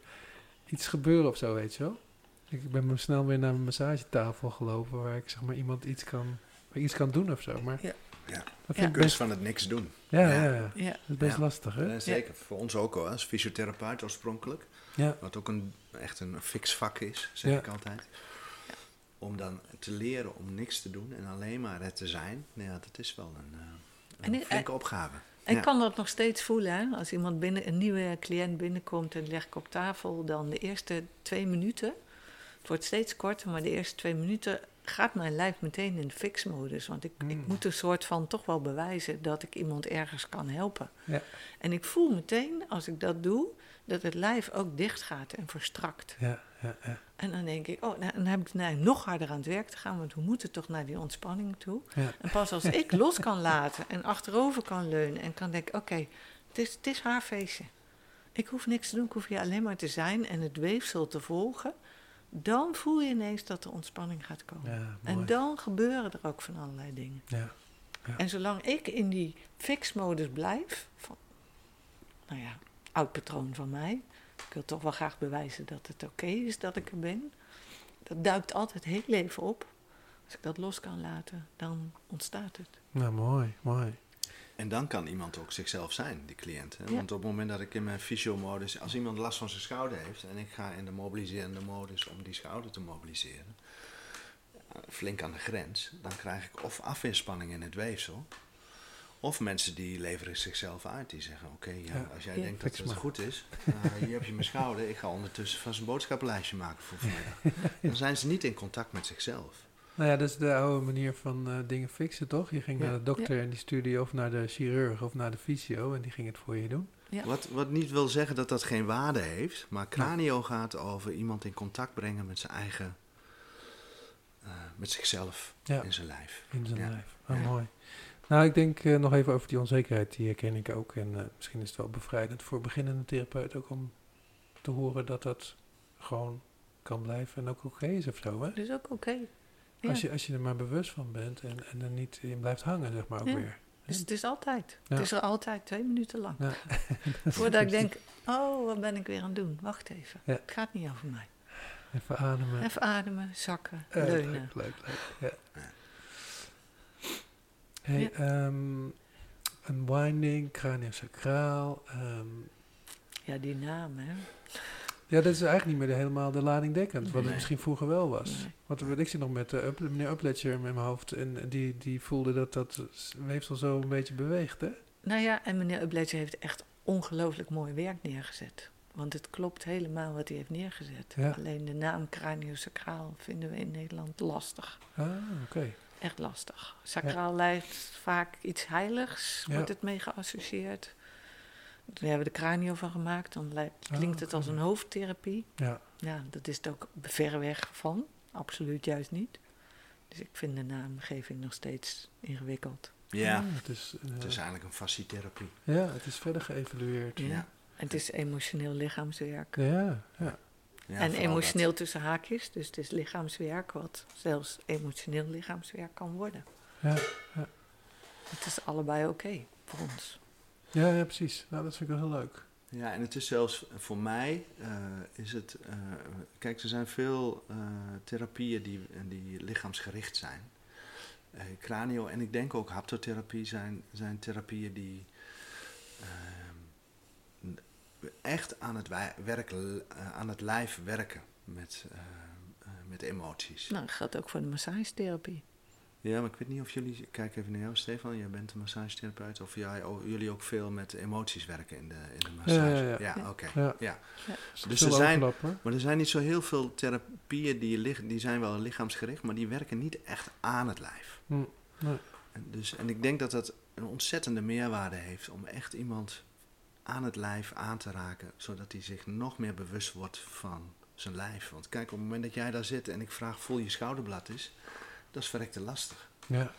iets gebeuren of zo, weet je wel. Ik ben me snel weer naar mijn massagetafel gelopen waar ik zeg maar iemand iets kan, iets kan doen of zo. Maar Ja. Ja. dat Ja. kunst van het niks doen. ja, Ja. ja, ja. Ja, Dat is best Ja. lastig, hè? Eh, zeker, voor ons ook al, als fysiotherapeut oorspronkelijk. Ja, Wat ook een, echt een fix vak is, zeg Ja. ik altijd. Om dan te leren om niks te doen en alleen maar het te zijn. Nou ja, dat is wel een, eh, En een ik- flinke opgave. Ik Ja. kan dat nog steeds voelen. Hè? Als iemand binnen, een nieuwe cliënt binnenkomt en leg ik op tafel, dan de eerste twee minuten. Het wordt steeds korter, maar de eerste twee minuten gaat mijn lijf meteen in de fixmodus. Want ik, ik Mm. moet een soort van toch wel bewijzen dat ik iemand ergens kan helpen. Ja. En ik voel meteen, als ik dat doe, dat het lijf ook dicht gaat en verstrakt. ja, ja, ja. En dan denk ik, oh, nou, dan heb ik nou nog harder aan het werk te gaan, want we moeten toch naar die ontspanning toe. ja. En pas als ik <laughs> los kan laten en achterover kan leunen en kan denken: oké, het, is, het is haar feestje. Ik hoef niks te doen, ik hoef hier alleen maar te zijn en het weefsel te volgen. Dan voel je ineens dat er ontspanning gaat komen. ja en dan gebeuren er ook van allerlei dingen. Ja, En zolang ik in die fix-modus blijf, van, nou ja, oud patroon van mij. Ik wil toch wel graag bewijzen dat het oké is dat ik er ben. Dat duikt altijd heel even op. Als ik dat los kan laten, dan ontstaat het. nou mooi, mooi. En dan kan iemand ook zichzelf zijn, die cliënt. Hè? Want op het moment dat ik in mijn fysiomodus, als iemand last van zijn schouder heeft en ik ga in de mobiliserende modus om die schouder te mobiliseren, eh, flink aan de grens, dan krijg ik of afinspanning in het weefsel, of mensen die leveren zichzelf uit, die zeggen: Oké, ja, Ja. als jij Ja. denkt dat het maar. goed is, <laughs> eh, hier heb je mijn schouder, ik ga ondertussen van zijn boodschappenlijstje maken voor vanmiddag. <laughs> Dan zijn ze niet in contact met zichzelf. Nou ja, dat is de oude manier van eh, dingen fixen, toch? Je ging Ja. naar de dokter en die stuurde je of naar de chirurg of naar de fysio en die ging het voor je doen. Ja. Wat, wat niet wil zeggen dat dat geen waarde heeft, maar cranio gaat over iemand in contact brengen met zijn eigen, eh, met zichzelf Ja. in zijn lijf. In zijn Ja. lijf. Oh, Ja. mooi. Nou, ik denk eh, nog even over die onzekerheid, die herken ik ook. En eh, misschien is het wel bevrijdend voor beginnende therapeut ook om te horen dat dat gewoon kan blijven en ook oké is of zo. Hè? Dus ook oké. Ja. Als, je, als je er maar bewust van bent en, en er niet in blijft hangen, zeg maar ook Ja. weer. Dus het is altijd. Ja. Het is er altijd twee minuten lang. Ja. <laughs> Voordat ik denk, oh, wat ben ik weer aan het doen? Wacht even. Ja. Het gaat niet over mij. Even ademen. Even ademen, zakken, leunen. leuk, leuk, leuk. Ja. Hey, Ja. ehm, unwinding, craniosacraal. ehm Ja, die naam, hè. Ja, dat is eigenlijk niet meer de, helemaal de lading dekkend, wat het misschien vroeger wel was. Nee. Want wat ik zit nog met uh, meneer Upledger in mijn hoofd en die, die voelde dat dat weefsel zo een beetje beweegt, hè? Nou ja, en meneer Ubledger heeft echt ongelooflijk mooi werk neergezet. Want het klopt helemaal wat hij heeft neergezet. Ja. Alleen de naam craniosacraal vinden we in Nederland lastig. Ah, oké. Echt lastig. Sacraal lijkt vaak iets heiligs, Ja. wordt het mee geassocieerd. Daar hebben we de cranio van gemaakt. Dan lijkt, Ah, klinkt het als een hoofdtherapie. Ja, Ja, dat is het ook ver weg van. Absoluut juist niet. Dus ik vind de naamgeving nog steeds ingewikkeld. Ja, Ah, het, is, eh, het is eigenlijk een fascietherapie. ja, het is verder geëvalueerd. Ja. Het is emotioneel lichaamswerk. ja. ja. Ja, en emotioneel tussen haakjes. Dus het is lichaamswerk wat zelfs emotioneel lichaamswerk kan worden. ja, ja. Het is allebei oké voor ons. Ja, ja, precies. Nou, dat vind ik wel heel leuk. Ja, en het is zelfs voor mij, eh, is het, eh, kijk, er zijn veel eh, therapieën die, die lichaamsgericht zijn. Eh cranio en ik denk ook haptotherapie zijn, zijn therapieën die ehm, echt aan het, wij- werk, eh, aan het lijf werken met, eh, eh, met emoties. Nou, dat geldt ook voor de massagetherapie. Ja, maar ik weet niet of jullie, ik kijk even naar jou Stefan, jij bent een massagetherapeut, of jij, jullie ook veel met emoties werken in de, in de massage. ja, ja. Ja. oké. Ja. Ja. Dus Dus er zijn- overlap. Maar er zijn niet zo heel veel therapieën die, lich- die zijn wel lichaamsgericht, maar die werken niet echt aan het lijf. Hm, nee. En, dus, en ik denk dat dat een ontzettende meerwaarde heeft om echt iemand aan het lijf aan te raken, zodat hij zich nog meer bewust wordt van zijn lijf. Want kijk, op het moment dat jij daar zit en ik vraag voel je schouderblad is, dat is verrekte lastig. Ja,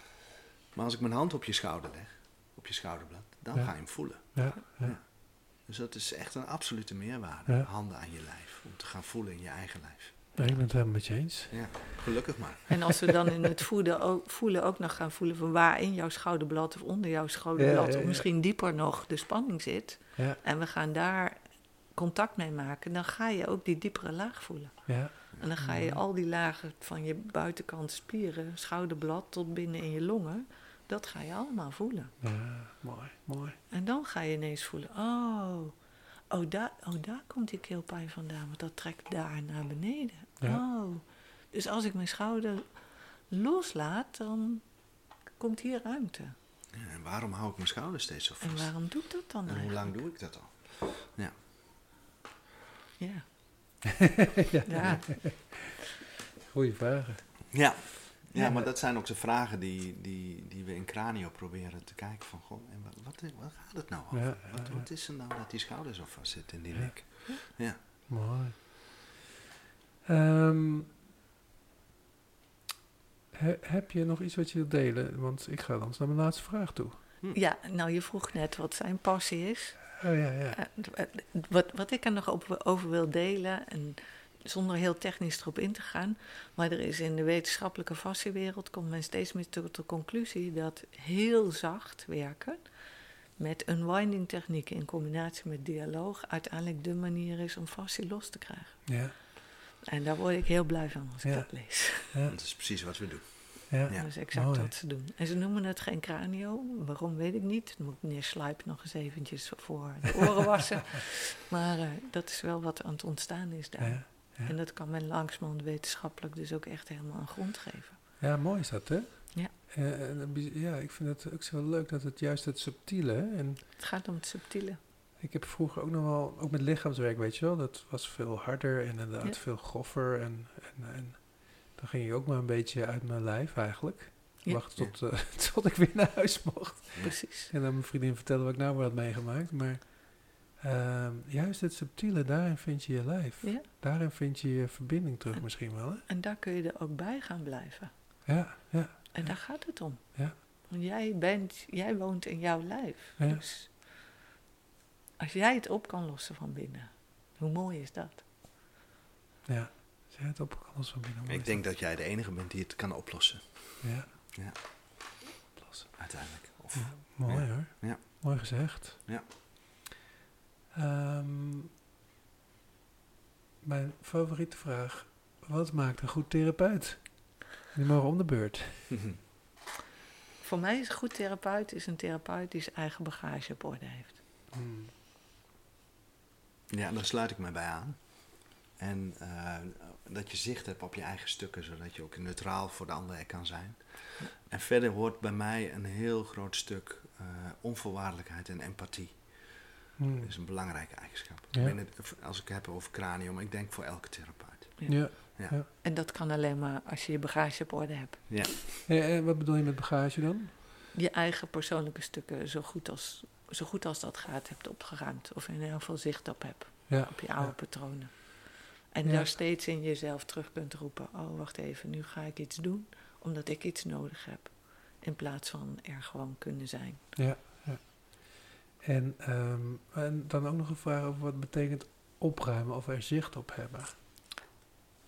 Maar als ik mijn hand op je schouder leg, op je schouderblad, dan Ja. ga je hem voelen. ja, ja. Dus dat is echt een absolute meerwaarde, Ja. handen aan je lijf, om te gaan voelen in je eigen lijf. Nee, ik ben het helemaal met je eens. Ja, gelukkig maar. En als we dan <laughs> in het voeden ook, voelen ook nog gaan voelen van waar in jouw schouderblad of onder jouw schouderblad, Ja, ja, of ja. misschien dieper nog de spanning zit, Ja, en we gaan daar contact mee maken, dan ga je ook die diepere laag voelen. ja, En dan ga je al die lagen van je buitenkant spieren, schouderblad tot binnen in je longen, dat ga je allemaal voelen. ja, mooi, mooi. En dan ga je ineens voelen, oh, oh, daar, oh daar komt die keelpijn vandaan, want dat trekt daar naar beneden. Ja. Oh, dus als ik mijn schouder loslaat, dan komt hier ruimte. Ja, en waarom hou ik mijn schouders steeds zo En vast? waarom doet dat dan En hoe lang doe ik dat al? Ja. ja. <laughs> ja. Goeie vragen. Ja. Ja, maar dat zijn ook de vragen die, die, die we in Cranio proberen te kijken van, goh, en wat, wat, wat gaat het nou over? Ja, ja, wat, wat is er nou dat die schouder zo vast zit in die Ja. nek? Ja. Mooi. Ehm, he- heb je nog iets wat je wilt delen? Want ik ga dan naar mijn laatste vraag toe. ja, nou je vroeg net wat zijn passie is. Oh ja, ja. Eh, d- wat, wat ik er nog op, over wil delen, en zonder heel technisch erop in te gaan, maar er is in de wetenschappelijke fasciewereld, komt men steeds meer tot de conclusie dat heel zacht werken met unwinding technieken in combinatie met dialoog uiteindelijk de manier is om fascie los te krijgen. Ja, En daar word ik heel blij van als ik Ja. dat lees. ja, Dat is precies wat we doen. Ja. Is exact Mooi. wat ze doen. En ze noemen het geen cranio. Waarom weet ik niet. Dan moet meneer Slijp nog eens eventjes voor de oren wassen. <laughs> maar eh, dat is wel wat aan het ontstaan is daar. ja. ja. En dat kan men langzamerhand wetenschappelijk dus ook echt helemaal aan grond geven. Ja, mooi is dat, hè? Ja. Eh, en een ja, ik vind het ook zo leuk dat het juist het subtiele... hè, En Het gaat om het subtiele. ik heb vroeger ook nog wel... Ook met lichaamswerk, weet je wel. Dat was veel harder en inderdaad Ja. veel groffer. En, en, en dan ging ik ook maar een beetje uit mijn lijf eigenlijk. Ja. Wacht tot, eh, <laughs> tot ik weer naar huis mocht. Precies. En dan mijn vriendin vertellen wat ik nou weer had meegemaakt. Maar ehm, juist het subtiele, daarin vind je je lijf. Ja. Daarin vind je je verbinding terug En- misschien wel, hè? En daar kun je er ook bij gaan blijven. Ja, ja, En Ja. daar gaat het om. Ja. Want jij, bent, jij woont in jouw lijf. Ja. Dus als jij het op kan lossen van binnen, hoe mooi is dat? ja. Zeg het op alles van binnen. Mooi Ik denk dat jij de enige bent die het kan oplossen. Ja, Ja. Oplossen. uiteindelijk. Of, Ja, mooi Ja. hoor. Ja. Mooi gezegd. Ja. Ehm, mijn favoriete vraag. Wat maakt een goed therapeut? Die mogen om de beurt. <laughs> Voor mij is een goed therapeut is een therapeut die zijn eigen bagage op orde heeft. Hmm. Ja, daar sluit ik mij bij aan. En eh, dat je zicht hebt op je eigen stukken, zodat je ook neutraal voor de ander er kan zijn. En verder hoort bij mij een heel groot stuk eh, onvoorwaardelijkheid en empathie. Hmm. Dat is een belangrijke eigenschap. Ja. Het- als ik het heb over cranium, ik denk voor elke therapeut. Ja. En dat kan alleen maar als je je bagage op orde hebt. Ja, Eh, eh, wat bedoel je met bagage dan? Je eigen persoonlijke stukken zo goed als, zo goed als dat gaat hebt opgeruimd. Of in ieder geval zicht op hebt. Ja. Op je oude Ja. patronen. En daar steeds in jezelf terug kunt roepen. Oh, wacht even, nu ga ik iets doen omdat ik iets nodig heb. In plaats van er gewoon kunnen zijn. Ja, ja. En, ehm, en dan ook nog een vraag over wat betekent opruimen of er zicht op hebben.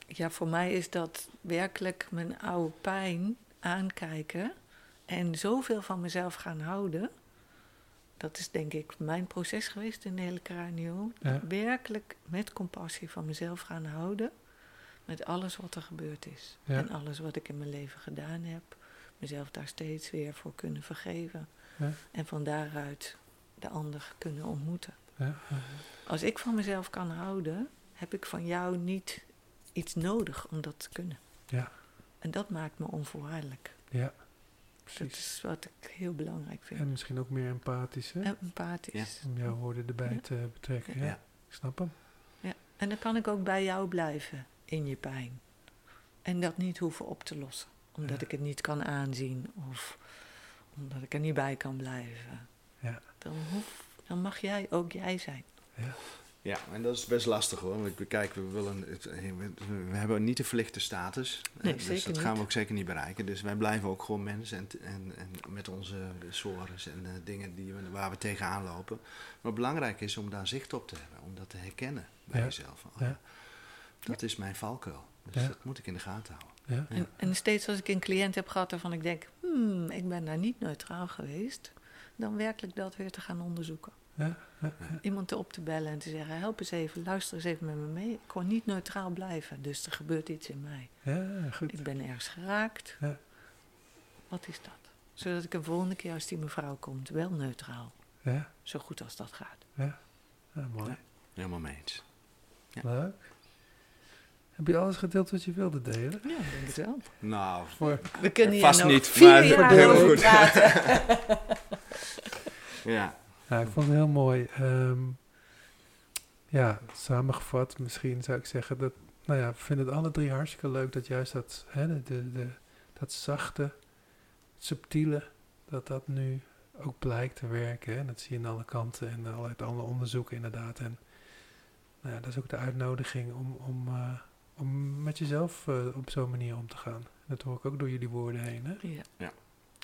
Ja, voor mij is dat werkelijk mijn oude pijn aankijken En zoveel van mezelf gaan houden. Dat is denk ik mijn proces geweest in de hele kranio. Ja. Werkelijk met compassie van mezelf gaan houden. Met alles wat er gebeurd is. Ja. En alles wat ik in mijn leven gedaan heb. Mezelf daar steeds weer voor kunnen vergeven. Ja. En van daaruit de ander kunnen ontmoeten. Als ik van mezelf kan houden, heb ik van jou niet iets nodig om dat te kunnen. Ja. En dat maakt me onvoorwaardelijk. ja, Dat is wat ik heel belangrijk vind. En misschien ook meer empathisch, hè? Empathisch. Om jouw woorden erbij Ja. te betrekken. Ja, Ja. ik snap hem. Ja. En dan kan ik ook bij jou blijven in je pijn. En dat niet hoeven op te lossen. Omdat Ja. ik het niet kan aanzien of omdat ik er niet bij kan blijven. Ja. Dan, hoef, dan mag jij ook jij zijn. Ja, en dat is best lastig hoor. Want ik- kijk, we, willen het, we, we hebben niet de verlichte status. Nee, dus zeker dat gaan niet. we ook zeker niet bereiken. Dus wij blijven ook gewoon mensen en, en, en met onze sores en eh, dingen die we, waar we tegenaan lopen. Maar belangrijk is om daar zicht op te hebben, om dat te herkennen bij Ja. jezelf. Oh, Ja. ja. Dat is mijn valkuil. Dus Ja. dat moet ik in de gaten houden. Ja, Ja. En, en steeds als ik een cliënt heb gehad waarvan ik denk, hmm, ik ben daar niet neutraal geweest, dan werkelijk dat weer te gaan onderzoeken. Ja, ja, Iemand op te bellen en te zeggen, help eens even, luister eens even met me mee. Ik kon niet neutraal blijven, dus er gebeurt iets in mij. ja, goed. Ik ben ergens geraakt. Ja. Wat is dat? Zodat ik de volgende keer als die mevrouw komt, wel neutraal. Ja, Zo goed als dat gaat. ja. Ja, mooi. Ja. Helemaal mee eens. Ja. Leuk. Heb je alles gedeeld wat je wilde delen? Ja, ik denk het wel. Nou, Voor, We kunnen hier Vast nog niet, vier maar jaar over praten. <laughs> <laughs> ja. Ja, ik vond het heel mooi. Ehm, ja, samengevat misschien zou ik zeggen dat... Nou ja, we vinden het alle drie hartstikke leuk dat juist dat, hè, de, de, de- dat zachte, subtiele, dat dat nu ook blijkt te werken. Hè? En dat zie je aan alle kanten en uit alle onderzoeken inderdaad. En nou ja, dat is ook de uitnodiging om, om, eh, om met jezelf eh, op zo'n manier om te gaan. Dat hoor ik ook door jullie woorden heen. Hè? Ja,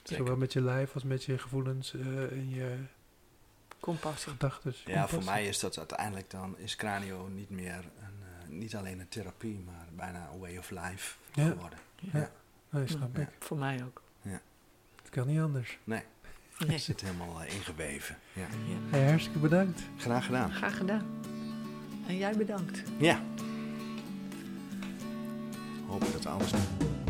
Zeker. Zowel met je lijf als met je gevoelens eh, en je compassie. gedachten. Ja, voor mij is dat uiteindelijk dan, is cranio niet meer, een, eh, niet alleen een therapie, maar bijna een way of life Ja. geworden. Ja. Nee, snap Ja. ik. Voor mij ook. Het kan niet anders. Nee, Nee. het zit helemaal eh, ingeweven. Ja. Ja. Hey, hartstikke bedankt. Graag gedaan. Graag gedaan. En jij bedankt. Ja. Hopen dat we alles doen.